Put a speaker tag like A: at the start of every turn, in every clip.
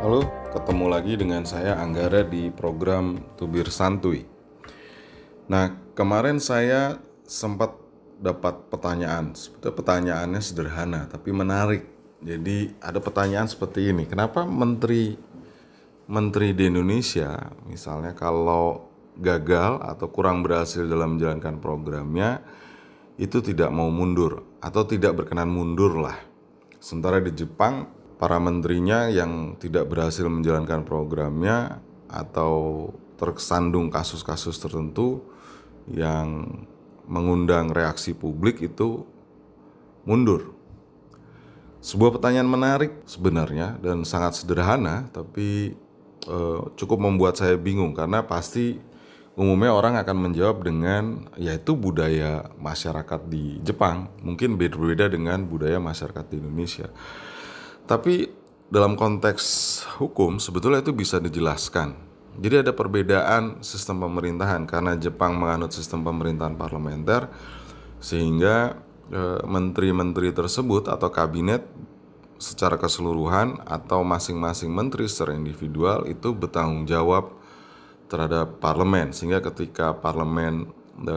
A: Halo, ketemu lagi dengan saya Anggara di program Tubir Santuy. Nah, kemarin saya sempat dapat pertanyaan. Sebetulnya pertanyaannya sederhana tapi menarik. Jadi ada pertanyaan seperti ini, kenapa menteri menteri di Indonesia misalnya kalau gagal atau kurang berhasil dalam menjalankan programnya itu tidak mau mundur atau tidak berkenan mundur lah. Sementara di Jepang para menterinya yang tidak berhasil menjalankan programnya atau tersandung kasus-kasus tertentu yang mengundang reaksi publik itu mundur. Sebuah pertanyaan menarik sebenarnya dan sangat sederhana, tapi eh, cukup membuat saya bingung karena pasti umumnya orang akan menjawab dengan yaitu budaya masyarakat di Jepang mungkin berbeda dengan budaya masyarakat di Indonesia. Tapi dalam konteks hukum sebetulnya itu bisa dijelaskan. Jadi ada perbedaan sistem pemerintahan karena Jepang menganut sistem pemerintahan parlementer sehingga eh, menteri-menteri tersebut atau kabinet secara keseluruhan atau masing-masing menteri secara individual itu bertanggung jawab terhadap parlemen sehingga ketika parlemen e,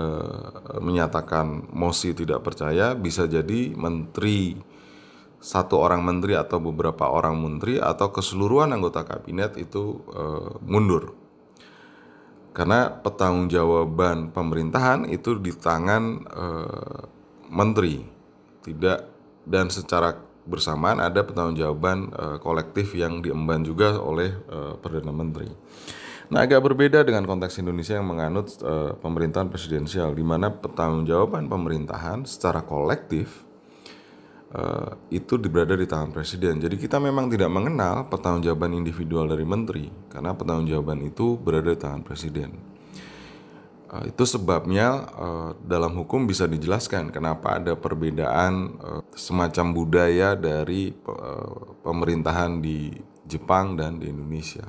A: menyatakan mosi tidak percaya bisa jadi menteri satu orang menteri atau beberapa orang menteri atau keseluruhan anggota kabinet itu uh, mundur. Karena pertanggungjawaban pemerintahan itu di tangan uh, menteri, tidak dan secara bersamaan ada pertanggungjawaban uh, kolektif yang diemban juga oleh uh, perdana menteri. Nah, agak berbeda dengan konteks Indonesia yang menganut uh, pemerintahan presidensial, di mana pertanggungjawaban pemerintahan secara kolektif uh, itu berada di tangan presiden. Jadi kita memang tidak mengenal pertanggungjawaban individual dari menteri karena pertanggungjawaban itu berada di tangan presiden. Uh, itu sebabnya uh, dalam hukum bisa dijelaskan kenapa ada perbedaan semacam budaya dari pemerintahan di Jepang dan di Indonesia.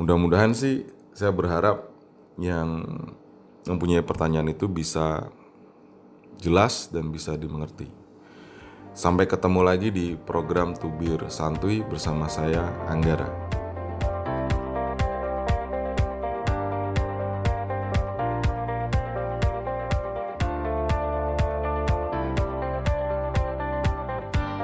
A: Mudah-mudahan sih saya berharap yang mempunyai pertanyaan itu bisa jelas dan bisa dimengerti. Sampai ketemu lagi di program Tubir Santuy bersama saya Anggara.